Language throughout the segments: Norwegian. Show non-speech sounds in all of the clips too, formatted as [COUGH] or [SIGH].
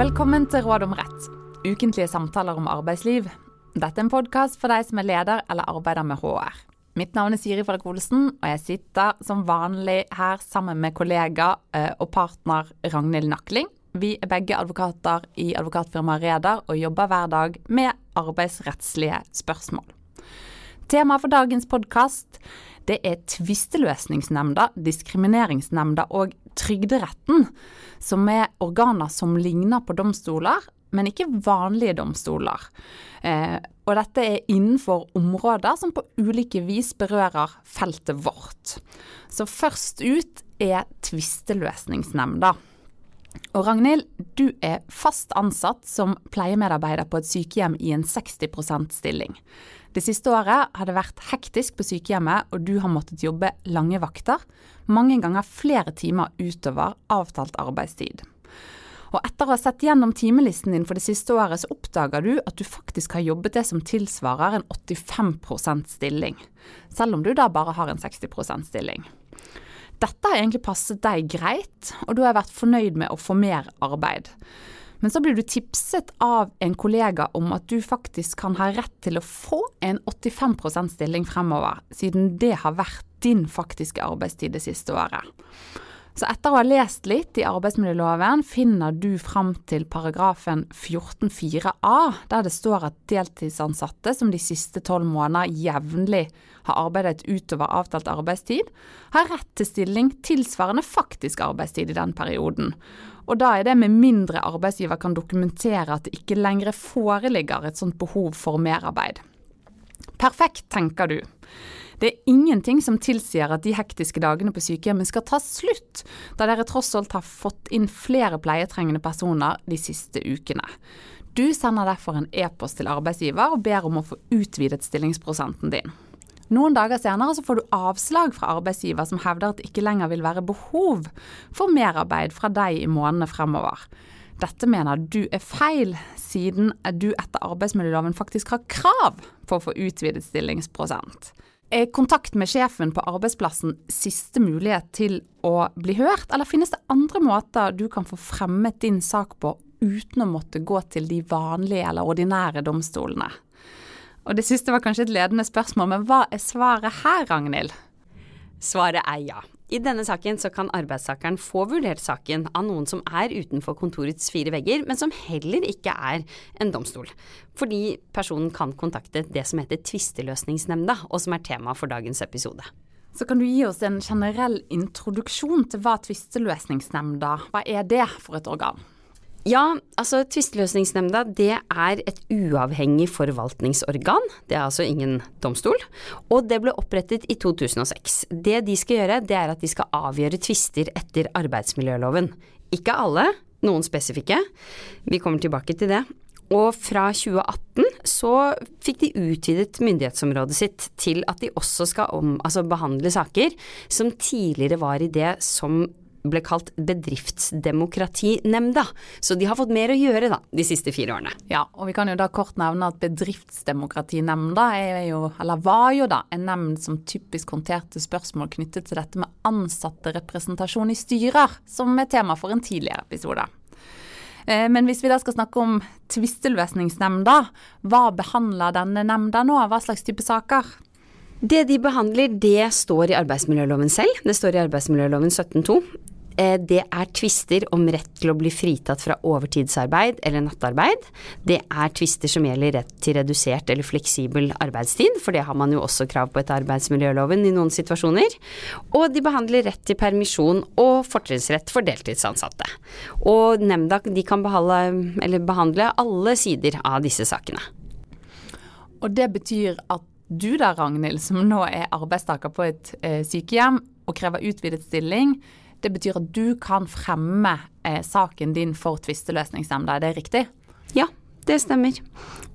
Velkommen til Råd om rett, ukentlige samtaler om arbeidsliv. Dette er en podkast for deg som er leder eller arbeider med HR. Mitt navn er Siri Fredrik Olsen, og jeg sitter som vanlig her sammen med kollega eh, og partner Ragnhild Nakling. Vi er begge advokater i advokatfirmaet Reder og jobber hver dag med arbeidsrettslige spørsmål. Temaet for dagens podkast det er Tvisteløsningsnemnda, Diskrimineringsnemnda og Trygderetten, som er organer som ligner på domstoler, men ikke vanlige domstoler. Eh, og dette er innenfor områder som på ulike vis berører feltet vårt. Så først ut er Tvisteløsningsnemnda. Og Ragnhild, du er fast ansatt som pleiemedarbeider på et sykehjem i en 60 stilling. Det siste året har det vært hektisk på sykehjemmet, og du har måttet jobbe lange vakter, mange ganger flere timer utover avtalt arbeidstid. Og etter å ha sett gjennom timelisten din for det siste året, så oppdager du at du faktisk har jobbet det som tilsvarer en 85% stilling, selv om du da bare har en 60% stilling. Dette har egentlig passet deg greit, og du har vært fornøyd med å få mer arbeid. Men så blir du tipset av en kollega om at du faktisk kan ha rett til å få en 85 stilling fremover, siden det har vært din faktiske arbeidstid det siste året. Så etter å ha lest litt i arbeidsmiljøloven, finner du fram til paragrafen 14-4a, der det står at deltidsansatte som de siste tolv måneder jevnlig har arbeidet utover avtalt arbeidstid, har rett til stilling tilsvarende faktisk arbeidstid i den perioden. Og da er det med mindre arbeidsgiver kan dokumentere at det ikke lenger foreligger et sånt behov for merarbeid. Perfekt, tenker du. Det er ingenting som tilsier at de hektiske dagene på sykehjemmet skal ta slutt, da dere tross alt har fått inn flere pleietrengende personer de siste ukene. Du sender derfor en e-post til arbeidsgiver og ber om å få utvidet stillingsprosenten din. Noen dager senere så får du avslag fra arbeidsgiver som hevder at det ikke lenger vil være behov for merarbeid fra deg i månedene fremover. Dette mener du er feil, siden du etter arbeidsmiljøloven faktisk har krav på å få utvidet stillingsprosent. Er kontakt med sjefen på arbeidsplassen siste mulighet til å bli hørt, eller finnes det andre måter du kan få fremmet din sak på uten å måtte gå til de vanlige eller ordinære domstolene? Og det siste var kanskje et ledende spørsmål, men hva er svaret her, Ragnhild? Svaret er ja. I denne saken så kan arbeidstakeren få vurdert saken av noen som er utenfor kontorets fire vegger, men som heller ikke er en domstol. Fordi personen kan kontakte det som heter Tvisteløsningsnemnda, og som er tema for dagens episode. Så kan du gi oss en generell introduksjon til hva Tvisteløsningsnemnda Hva er det for et organ? Ja, altså Tvisteløsningsnemnda det er et uavhengig forvaltningsorgan. Det er altså ingen domstol. Og det ble opprettet i 2006. Det de skal gjøre, det er at de skal avgjøre tvister etter arbeidsmiljøloven. Ikke alle, noen spesifikke. Vi kommer tilbake til det. Og fra 2018 så fikk de utvidet myndighetsområdet sitt til at de også skal om, altså behandle saker som tidligere var i det som ble kalt Bedriftsdemokratinemnda. Så de har fått mer å gjøre da, de siste fire årene. Ja, og vi kan jo da kort nevne at Bedriftsdemokratinemnda er jo, eller var jo da, en nemnd som typisk håndterte spørsmål knyttet til dette med ansatterepresentasjon i styrer, som er tema for en tidligere episode. Eh, men hvis vi da skal snakke om tvisteløsningsnemnda, hva behandler denne nemnda nå? Hva slags type saker? Det de behandler, det står i arbeidsmiljøloven selv. Det står i arbeidsmiljøloven 17.2. Eh, det er tvister om rett til å bli fritatt fra overtidsarbeid eller nattarbeid. Det er tvister som gjelder rett til redusert eller fleksibel arbeidstid, for det har man jo også krav på etter arbeidsmiljøloven i noen situasjoner. Og de behandler rett til permisjon og fortrinnsrett for deltidsansatte. Og nemnda de kan behandle, behandle alle sider av disse sakene. Og det betyr at du da, Ragnhild, som nå er arbeidstaker på et eh, sykehjem og krever utvidet stilling, det betyr at du kan fremme eh, saken din for tvisteløsningsnemnda, er det riktig? Ja, det stemmer.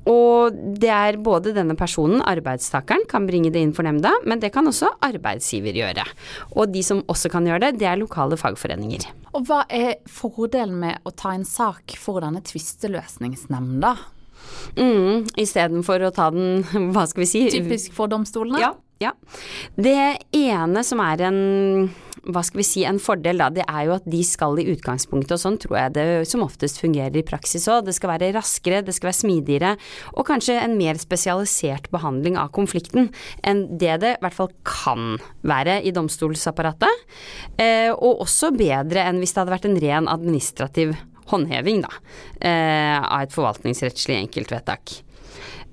Og det er både denne personen, arbeidstakeren, kan bringe det inn for nemnda, men det kan også arbeidsgiver gjøre. Og de som også kan gjøre det, det er lokale fagforeninger. Og hva er fordelen med å ta en sak for denne tvisteløsningsnemnda? Mm, Istedenfor å ta den, [LAUGHS] hva skal vi si Typisk for domstolene? Ja, Ja. Det ene som er en hva skal vi si, en fordel da, det er jo at de skal i utgangspunktet, og sånn tror jeg det som oftest fungerer i praksis òg. Det skal være raskere, det skal være smidigere, og kanskje en mer spesialisert behandling av konflikten enn det det i hvert fall kan være i domstolsapparatet. Eh, og også bedre enn hvis det hadde vært en ren administrativ håndheving, da, eh, av et forvaltningsrettslig enkeltvedtak.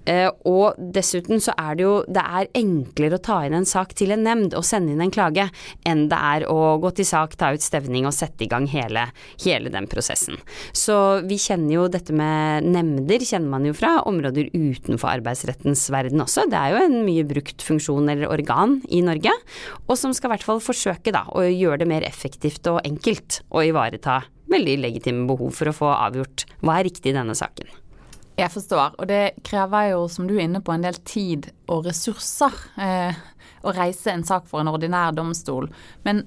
Uh, og dessuten så er det jo det er enklere å ta inn en sak til en nemnd og sende inn en klage, enn det er å gå til sak, ta ut stevning og sette i gang hele, hele den prosessen. Så vi kjenner jo dette med nemnder, kjenner man jo fra områder utenfor arbeidsrettens verden også. Det er jo en mye brukt funksjon eller organ i Norge, og som skal i hvert fall forsøke da å gjøre det mer effektivt og enkelt å ivareta veldig legitime behov for å få avgjort hva er riktig i denne saken. Jeg forstår, og det krever jo, som du er inne på, en del tid og ressurser eh, å reise en sak for en ordinær domstol. Men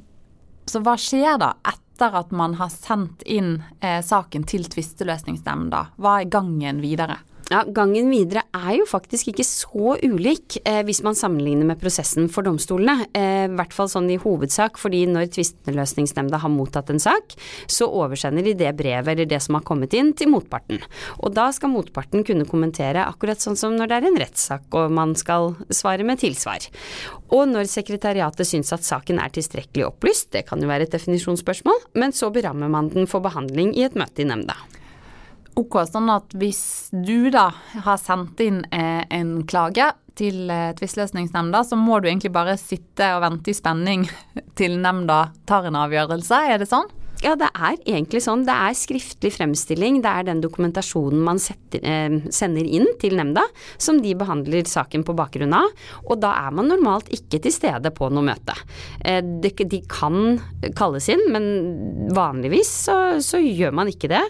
så hva skjer da etter at man har sendt inn eh, saken til tvisteløsningsnemnda? Hva er gangen videre? Ja, Gangen videre er jo faktisk ikke så ulik eh, hvis man sammenligner med prosessen for domstolene. Eh, I hvert fall sånn i hovedsak, fordi når tvisteløsningsnemnda har mottatt en sak, så oversender de det brevet eller det som har kommet inn til motparten. Og da skal motparten kunne kommentere akkurat sånn som når det er en rettssak og man skal svare med tilsvar. Og når sekretariatet syns at saken er tilstrekkelig opplyst, det kan jo være et definisjonsspørsmål, men så berammer man den for behandling i et møte i nemnda. Ok, sånn at hvis du da har sendt inn eh, en klage til eh, tvisteløsningsnemnda, så må du egentlig bare sitte og vente i spenning [LAUGHS] til nemnda tar en avgjørelse, er det sånn? Ja, det er egentlig sånn. Det er skriftlig fremstilling. Det er den dokumentasjonen man setter, eh, sender inn til nemnda, som de behandler saken på bakgrunn av. Og da er man normalt ikke til stede på noe møte. Eh, de, de, kan kalles inn, men vanligvis så, så, gjør man ikke det.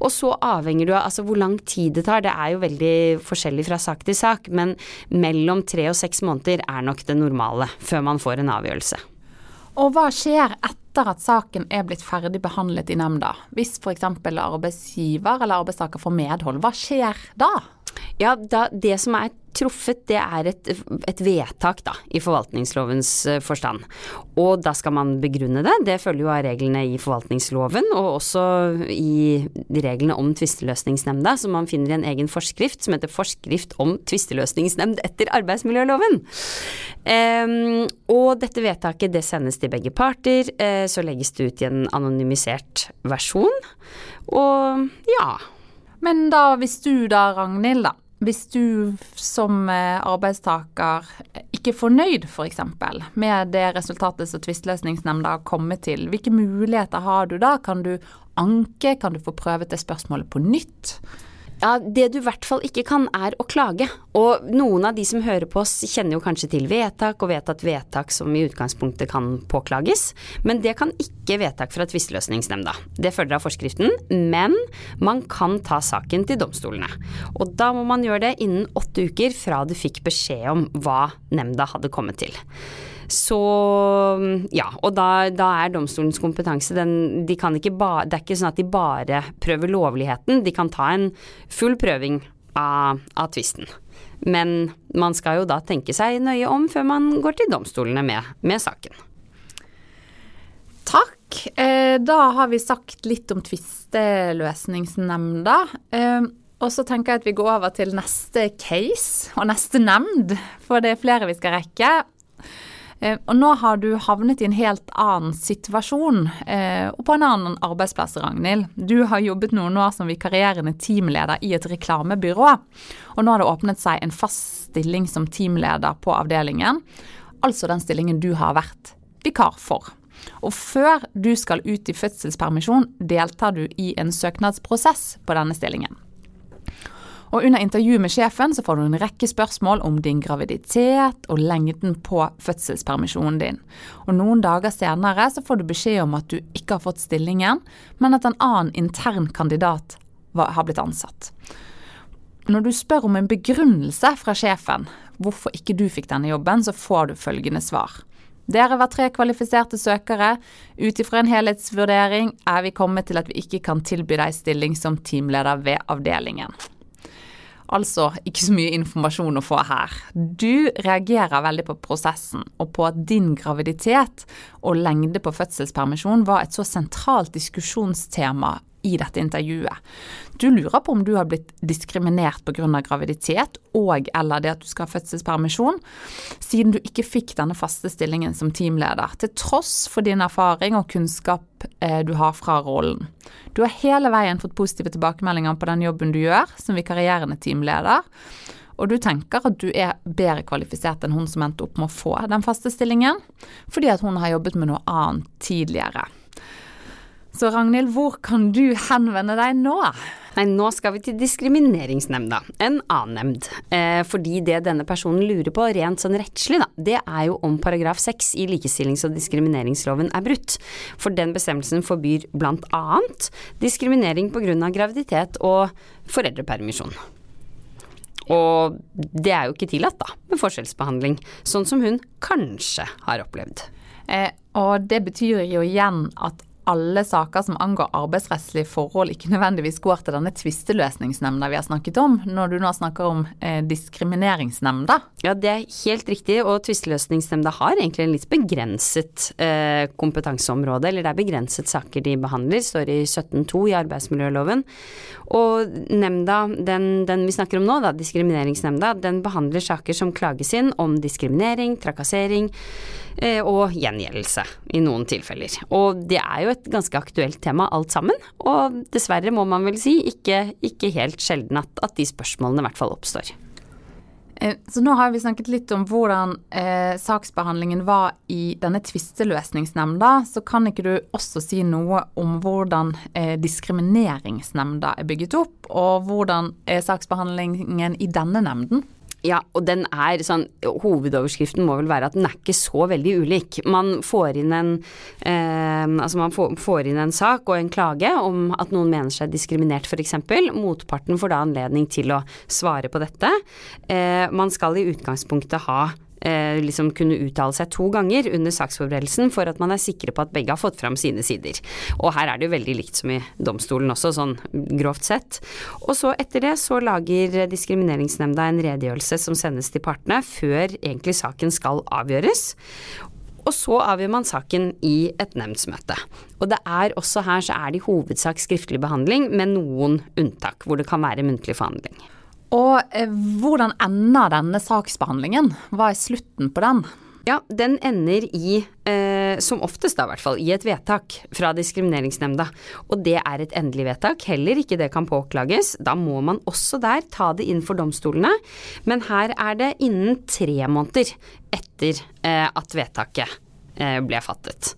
Og så avhenger du av altså, hvor lang tid det tar. Det er jo veldig forskjellig fra sak til sak, men mellom tre og seks måneder er nok det normale før man får en avgjørelse. Og hva skjer etter at saken er blitt ferdig behandlet i nemnda? Hvis f.eks. arbeidsgiver eller arbeidstaker får medhold, hva skjer da? Ja, da, Det som er truffet, det er et, et, vedtak da, i forvaltningslovens eh, forstand. Og da skal man begrunne det. Det følger jo av reglene i forvaltningsloven, og også i reglene om tvisteløsningsnemnda, som man finner i en egen forskrift som heter Forskrift om tvisteløsningsnemnd etter arbeidsmiljøloven. Um, og dette vedtaket det sendes til begge parter, uh, så legges det ut i en anonymisert versjon. Og ja. Men da, hvis du da, Ragnhild, da, hvis du som eh, arbeidstaker ikke er fornøyd f.eks. For med det resultatet som tvisteløsningsnemnda har kommet til, hvilke muligheter har du da? Kan du anke, kan du få prøvet det spørsmålet på nytt? Ja, Det du i hvert fall ikke kan, er å klage. Og noen av de som hører på oss, kjenner jo kanskje til vedtak, og vet at vedtak som i utgangspunktet kan påklages. Men det kan ikke vedtak fra tvisteløsningsnemnda. Det følger av forskriften, men man kan ta saken til domstolene. Og da må man gjøre det innen åtte uker fra du fikk beskjed om hva nemnda hadde kommet til. Så ja, og da, da er domstolens kompetanse den, de kan ikke ba, Det er ikke sånn at de bare prøver lovligheten, de kan ta en full prøving av, av tvisten. Men man skal jo da tenke seg nøye om før man går til domstolene med, med saken. Takk. Eh, da har vi sagt litt om tvisteløsningsnemnda. Eh, og så tenker jeg at vi går over til neste case og neste nemnd, for det er flere vi skal rekke. Eh, og nå har du havnet i en helt annen situasjon, eh, og på en annen arbeidsplass, Ragnhild. Du har jobbet noen år som vikarierende teamleder i et reklamebyrå, og nå har det åpnet seg en fast stilling som teamleder på avdelingen. Altså den stillingen du har vært vikar for. Og før du skal ut i fødselspermisjon, deltar du i en søknadsprosess på denne stillingen. Og under intervju med sjefen så får du en rekke spørsmål om din graviditet og lengden på fødselspermisjonen din. Og noen dager senere så får du beskjed om at du ikke har fått stillingen, men at en annen intern kandidat har blitt ansatt. Når du spør om en begrunnelse fra sjefen hvorfor ikke du fikk denne jobben, så får du følgende svar. Dere var tre kvalifiserte søkere. Ut ifra en helhetsvurdering er vi kommet til at vi ikke kan tilby deg stilling som teamleder ved avdelingen. Altså ikke så mye informasjon å få her. Du reagerer veldig på prosessen, og på at din graviditet og lengde på fødselspermisjon var et så sentralt diskusjonstema i dette intervjuet. Du lurer på om du har blitt diskriminert pga. graviditet og eller det at du skal ha fødselspermisjon, siden du ikke fikk denne faste stillingen som teamleder, til tross for din erfaring og kunnskap eh, du har fra rollen. Du har hele veien fått positive tilbakemeldinger på den jobben du gjør som vikarierende teamleder. Og du tenker at du er bedre kvalifisert enn hun som endte opp med å få den faste stillingen, fordi at hun har jobbet med noe annet tidligere. Så Ragnhild, hvor kan du henvende deg nå? Nei, nå skal vi til Diskrimineringsnemnda, en annen nemnd. Eh, fordi det denne personen lurer på, rent sånn rettslig, da, det er jo om paragraf 6 i likestillings- og diskrimineringsloven er brutt. For den bestemmelsen forbyr blant annet diskriminering på grunn av graviditet og foreldrepermisjon. Og det er jo ikke tillatt, da, med forskjellsbehandling, sånn som hun kanskje har opplevd. Eh, og det betyr jo igjen at alle saker som angår arbeidsrettslige forhold, ikke nødvendigvis går til denne tvisteløsningsnemnda vi har snakket om, når du nå snakker om eh, diskrimineringsnemnda? Ja, det er helt riktig, og tvisteløsningsnemnda har egentlig en litt begrenset eh, kompetanseområde, eller det er begrenset saker de behandler, står i 17.2 i arbeidsmiljøloven. Og nemnda, den, den, vi snakker om nå, da, diskrimineringsnemnda, den behandler saker som klages inn om diskriminering, trakassering, Eh, og gjengjeldelse i noen tilfeller. Og det er jo et ganske aktuelt tema alt sammen, og dessverre må man vel si ikke, ikke helt sjelden at, at, de spørsmålene i hvert fall oppstår. Eh, så nå har vi snakket litt om hvordan eh, saksbehandlingen var i denne tvisteløsningsnemnda. Så kan ikke du også si noe om hvordan eh, diskrimineringsnemnda er bygget opp, og hvordan er saksbehandlingen i denne nemnden? Ja, og den er sånn Hovedoverskriften må vel være at den er ikke så veldig ulik. Man får inn en eh, Altså man får, får, inn en sak og en klage om at noen mener seg diskriminert f.eks. Motparten får da anledning til å svare på dette. Eh, man skal i utgangspunktet ha eh, liksom kunne uttale seg to ganger under saksforberedelsen for at man er sikre på at begge har fått fram sine sider. Og her er det jo veldig likt som i domstolen også, sånn grovt sett. Og så etter det så lager Diskrimineringsnemnda en redegjørelse som sendes til partene før egentlig saken skal avgjøres. Og så avgjør man saken i et nemndsmøte. Og det er også her så er det i hovedsak skriftlig behandling, med noen unntak hvor det kan være muntlig forhandling. Og eh, hvordan ender denne saksbehandlingen? Hva er slutten på den? Ja, den ender i, eh, som oftest da i hvert fall, i et vedtak fra Diskrimineringsnemnda. Og det er et endelig vedtak, heller ikke det kan påklages. Da må man også der ta det inn for domstolene. Men her er det innen tre måneder etter eh, at vedtaket eh, ble fattet.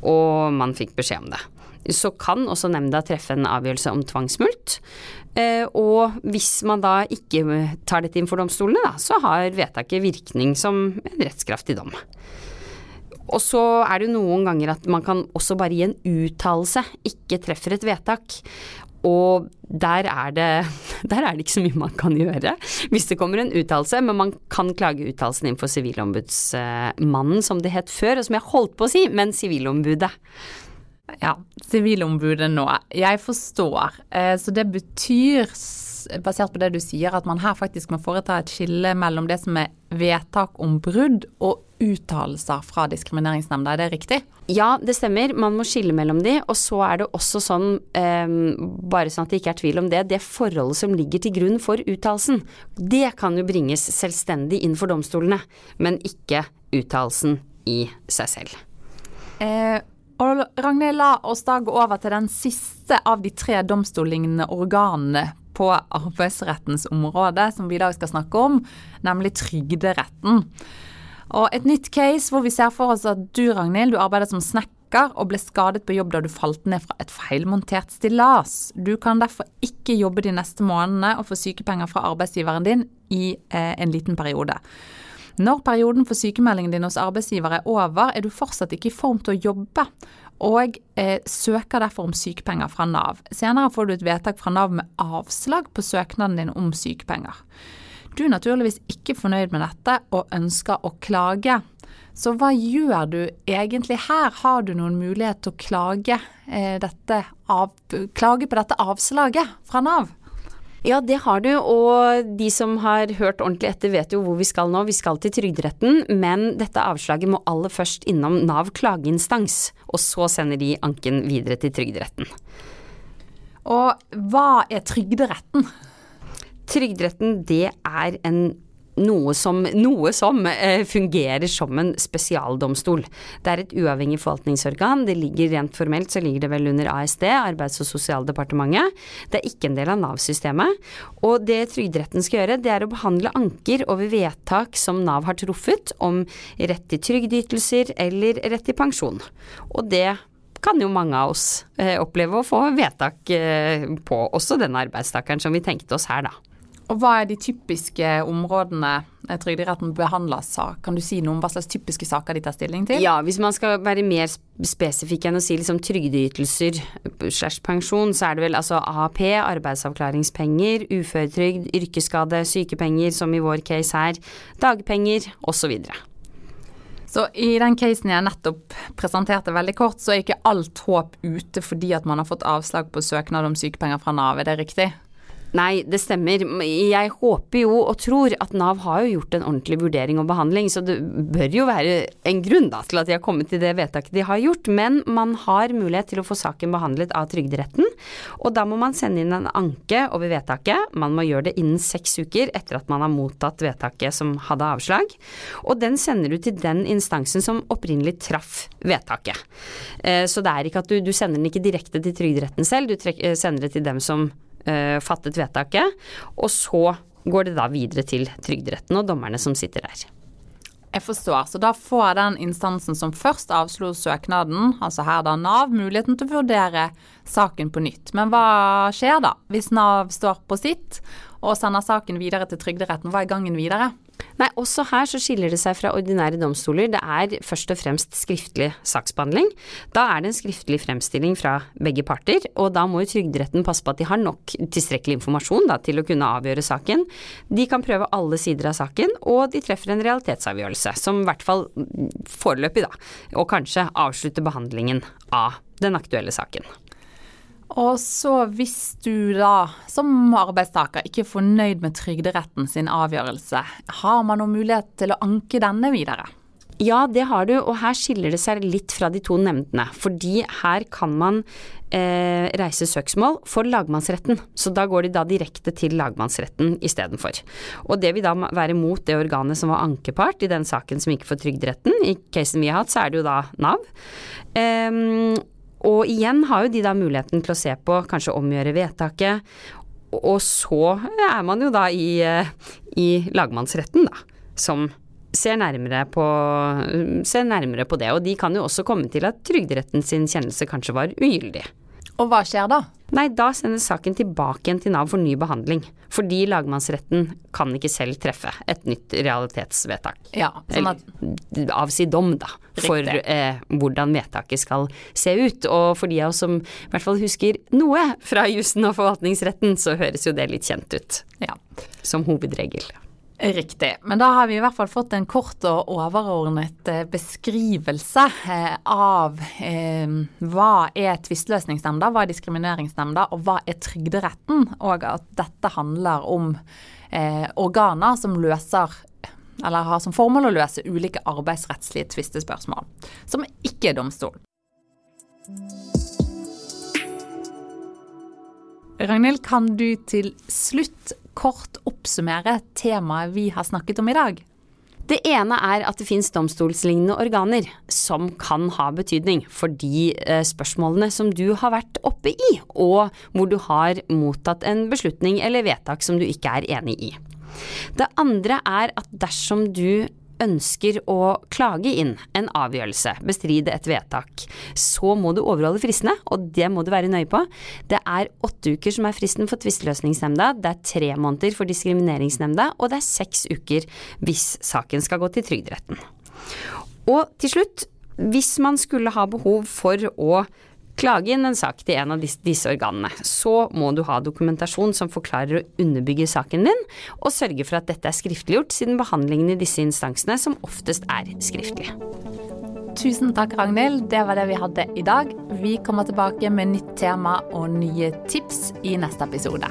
Og man fikk beskjed om det så kan også nemnda treffe en avgjørelse om tvangsmulkt. Eh, og hvis man da ikke tar dette inn for domstolene, da, så har vedtaket virkning som en rettskraftig dom. Og så er det noen ganger at man kan også bare gi en uttalelse, ikke treffer et vedtak. Og der er, det, [LAUGHS] der er det ikke så mye man kan gjøre hvis det kommer en uttalelse, men man kan klage uttalelsen inn for Sivilombudsmannen, som det het før, og som jeg holdt på å si, men Sivilombudet. Ja, Sivilombudet nå. Jeg forstår. Eh, så det betyr, basert på det du sier, at man her faktisk må foreta et skille mellom det som er vedtak om brudd og uttalelser fra Diskrimineringsnemnda, er det riktig? Ja, det stemmer. Man må skille mellom de. Og så er det også sånn, um, bare sånn at det ikke er tvil om det, det forholdet som ligger til grunn for uttalelsen, det kan jo bringes selvstendig inn for domstolene, men ikke uttalelsen i seg selv. Eh, og Ragnhild, la oss da gå over til den siste av de tre domstollignende organene på arbeidsrettens område som vi i dag skal snakke om, nemlig Trygderetten. Og et nytt case hvor vi ser for oss at du, Ragnhild, du arbeider som snekker og ble skadet på jobb da du falt ned fra et feilmontert stillas. Du kan derfor ikke jobbe de neste månedene og få sykepenger fra arbeidsgiveren din i eh, en liten periode. Når perioden for sykemeldingen din hos arbeidsgiver er over, er du fortsatt ikke i form til å jobbe, og eh, søker derfor om sykepenger fra Nav. Senere får du et vedtak fra Nav med avslag på søknaden din om sykepenger. Du er naturligvis ikke fornøyd med dette og ønsker å klage. Så hva gjør du egentlig her? Har du noen mulighet til å klage, eh, dette av, klage på dette avslaget fra Nav? Ja, det har du, og de som har hørt ordentlig etter vet jo hvor vi skal nå. Vi skal til Trygderetten, men dette avslaget må aller først innom Nav klageinstans, og så sender de anken videre til Trygderetten. Og hva er Trygderetten? Trygderetten det er en noe som, noe som eh, fungerer som en spesialdomstol. Det er et uavhengig forvaltningsorgan. Det ligger rent formelt så ligger det vel under ASD, Arbeids- og sosialdepartementet. Det er ikke en del av Nav-systemet. Og det Trygderetten skal gjøre, det er å behandle anker over vedtak som Nav har truffet om rett til trygdeytelser eller rett til pensjon. Og det kan jo mange av oss eh, oppleve å få vedtak eh, på, også denne arbeidstakeren som vi tenkte oss her, da. Og hva er de typiske områdene Trygderetten behandler sak? Kan du si noe om hva slags typiske saker de tar stilling til? Ja, hvis man skal være mer spesifikk enn å si liksom trygdeytelser slash pensjon, så er det vel altså AAP, arbeidsavklaringspenger, uføretrygd, yrkesskade, sykepenger, som i vår case her, dagpenger osv. Så i den casen jeg nettopp presenterte veldig kort, så er ikke alt håp ute fordi at man har fått avslag på søknad om sykepenger fra Nav, er det riktig? Nei, det stemmer. Jeg håper jo og tror at Nav har jo gjort en ordentlig vurdering og behandling, så det bør jo være en grunn da til at de har kommet til det vedtaket de har gjort. Men man har mulighet til å få saken behandlet av Trygderetten, og da må man sende inn en anke over vedtaket. Man må gjøre det innen seks uker etter at man har mottatt vedtaket som hadde avslag. Og den sender du til den instansen som opprinnelig traff vedtaket. Eh, så det er ikke at du, du sender den ikke direkte til Trygderetten selv, du eh, sender det til dem som fattet vedtaket. Og så går det da videre til Trygderetten og dommerne som sitter der. Jeg forstår. Så da får den instansen som først avslo søknaden, altså her da Nav, muligheten til å vurdere saken på nytt. Men hva skjer da, hvis Nav står på sitt og sender saken videre til Trygderetten? Hva er gangen videre? Nei, også her så skiller det seg fra ordinære domstoler. Det er først og fremst skriftlig saksbehandling. Da er det en skriftlig fremstilling fra begge parter, og da må jo Trygderetten passe på at de har nok tilstrekkelig informasjon da, til å kunne avgjøre saken. De kan prøve alle sider av saken, og de treffer en realitetsavgjørelse, som i hvert fall foreløpig, da, og kanskje avslutter behandlingen av den aktuelle saken. Og så hvis du da som arbeidstaker ikke er fornøyd med Trygderetten sin avgjørelse, har man noen mulighet til å anke denne videre? Ja, det har du, og her skiller det seg litt fra de to nemndene. Fordi her kan man eh, reise søksmål for lagmannsretten, så da går de da direkte til lagmannsretten istedenfor. Og det vil da være mot det organet som var ankepart i den saken som gikk for Trygderetten. I casen vi har hatt, så er det jo da Nav. Eh, og igjen har jo de da muligheten til å se på, kanskje omgjøre vedtaket. Og så er man jo da i, eh, i lagmannsretten, da, som ser nærmere, på, ser nærmere på det. Og de kan jo også komme til at Trygderetten sin kjennelse kanskje var ugyldig. Og hva skjer da? Nei, da sendes saken tilbake igjen til Nav for ny behandling. Fordi lagmannsretten kan ikke selv treffe et nytt realitetsvedtak. Ja, sånn at... Avsi dom, da. For eh, hvordan vedtaket skal se ut. Og for de av oss som i hvert fall husker noe fra jussen og forvaltningsretten, så høres jo det litt kjent ut. Ja. Som hovedregel. Riktig. Men da har vi i hvert fall fått en kort og overordnet eh, beskrivelse eh, av eh, hva er tvisteløsningsnemnda, hva er diskrimineringsnemnda, og hva er Trygderetten. Og at dette handler om eh, organer som løser eller har som formål å løse ulike arbeidsrettslige tvistespørsmål, som ikke er domstol. Ragnhild, kan du til slutt kort oppsummere temaet vi har snakket om i dag? Det ene er at det finnes domstolslignende organer som kan ha betydning for de eh, spørsmålene som du har vært oppe i, og hvor du har mottatt en beslutning eller vedtak som du ikke er enig i. Det andre er at dersom du ønsker å klage inn en avgjørelse, bestride et vedtak, så må du overholde fristene, og det må du være nøye på. Det er åtte uker som er fristen for tvisteløsningsnemnda, det er tre måneder for diskrimineringsnemnda, og det er seks uker hvis saken skal gå til Trygderetten. Og til slutt, hvis man skulle ha behov for å klage inn en sak til en av disse, organene, så må du ha dokumentasjon som forklarer og underbygger saken din, og sørge for at dette er skriftliggjort, siden behandlingen i disse instansene som oftest er skriftlig. Tusen takk, Ragnhild. Det var det vi hadde i dag. Vi kommer tilbake med nytt tema og nye tips i neste episode.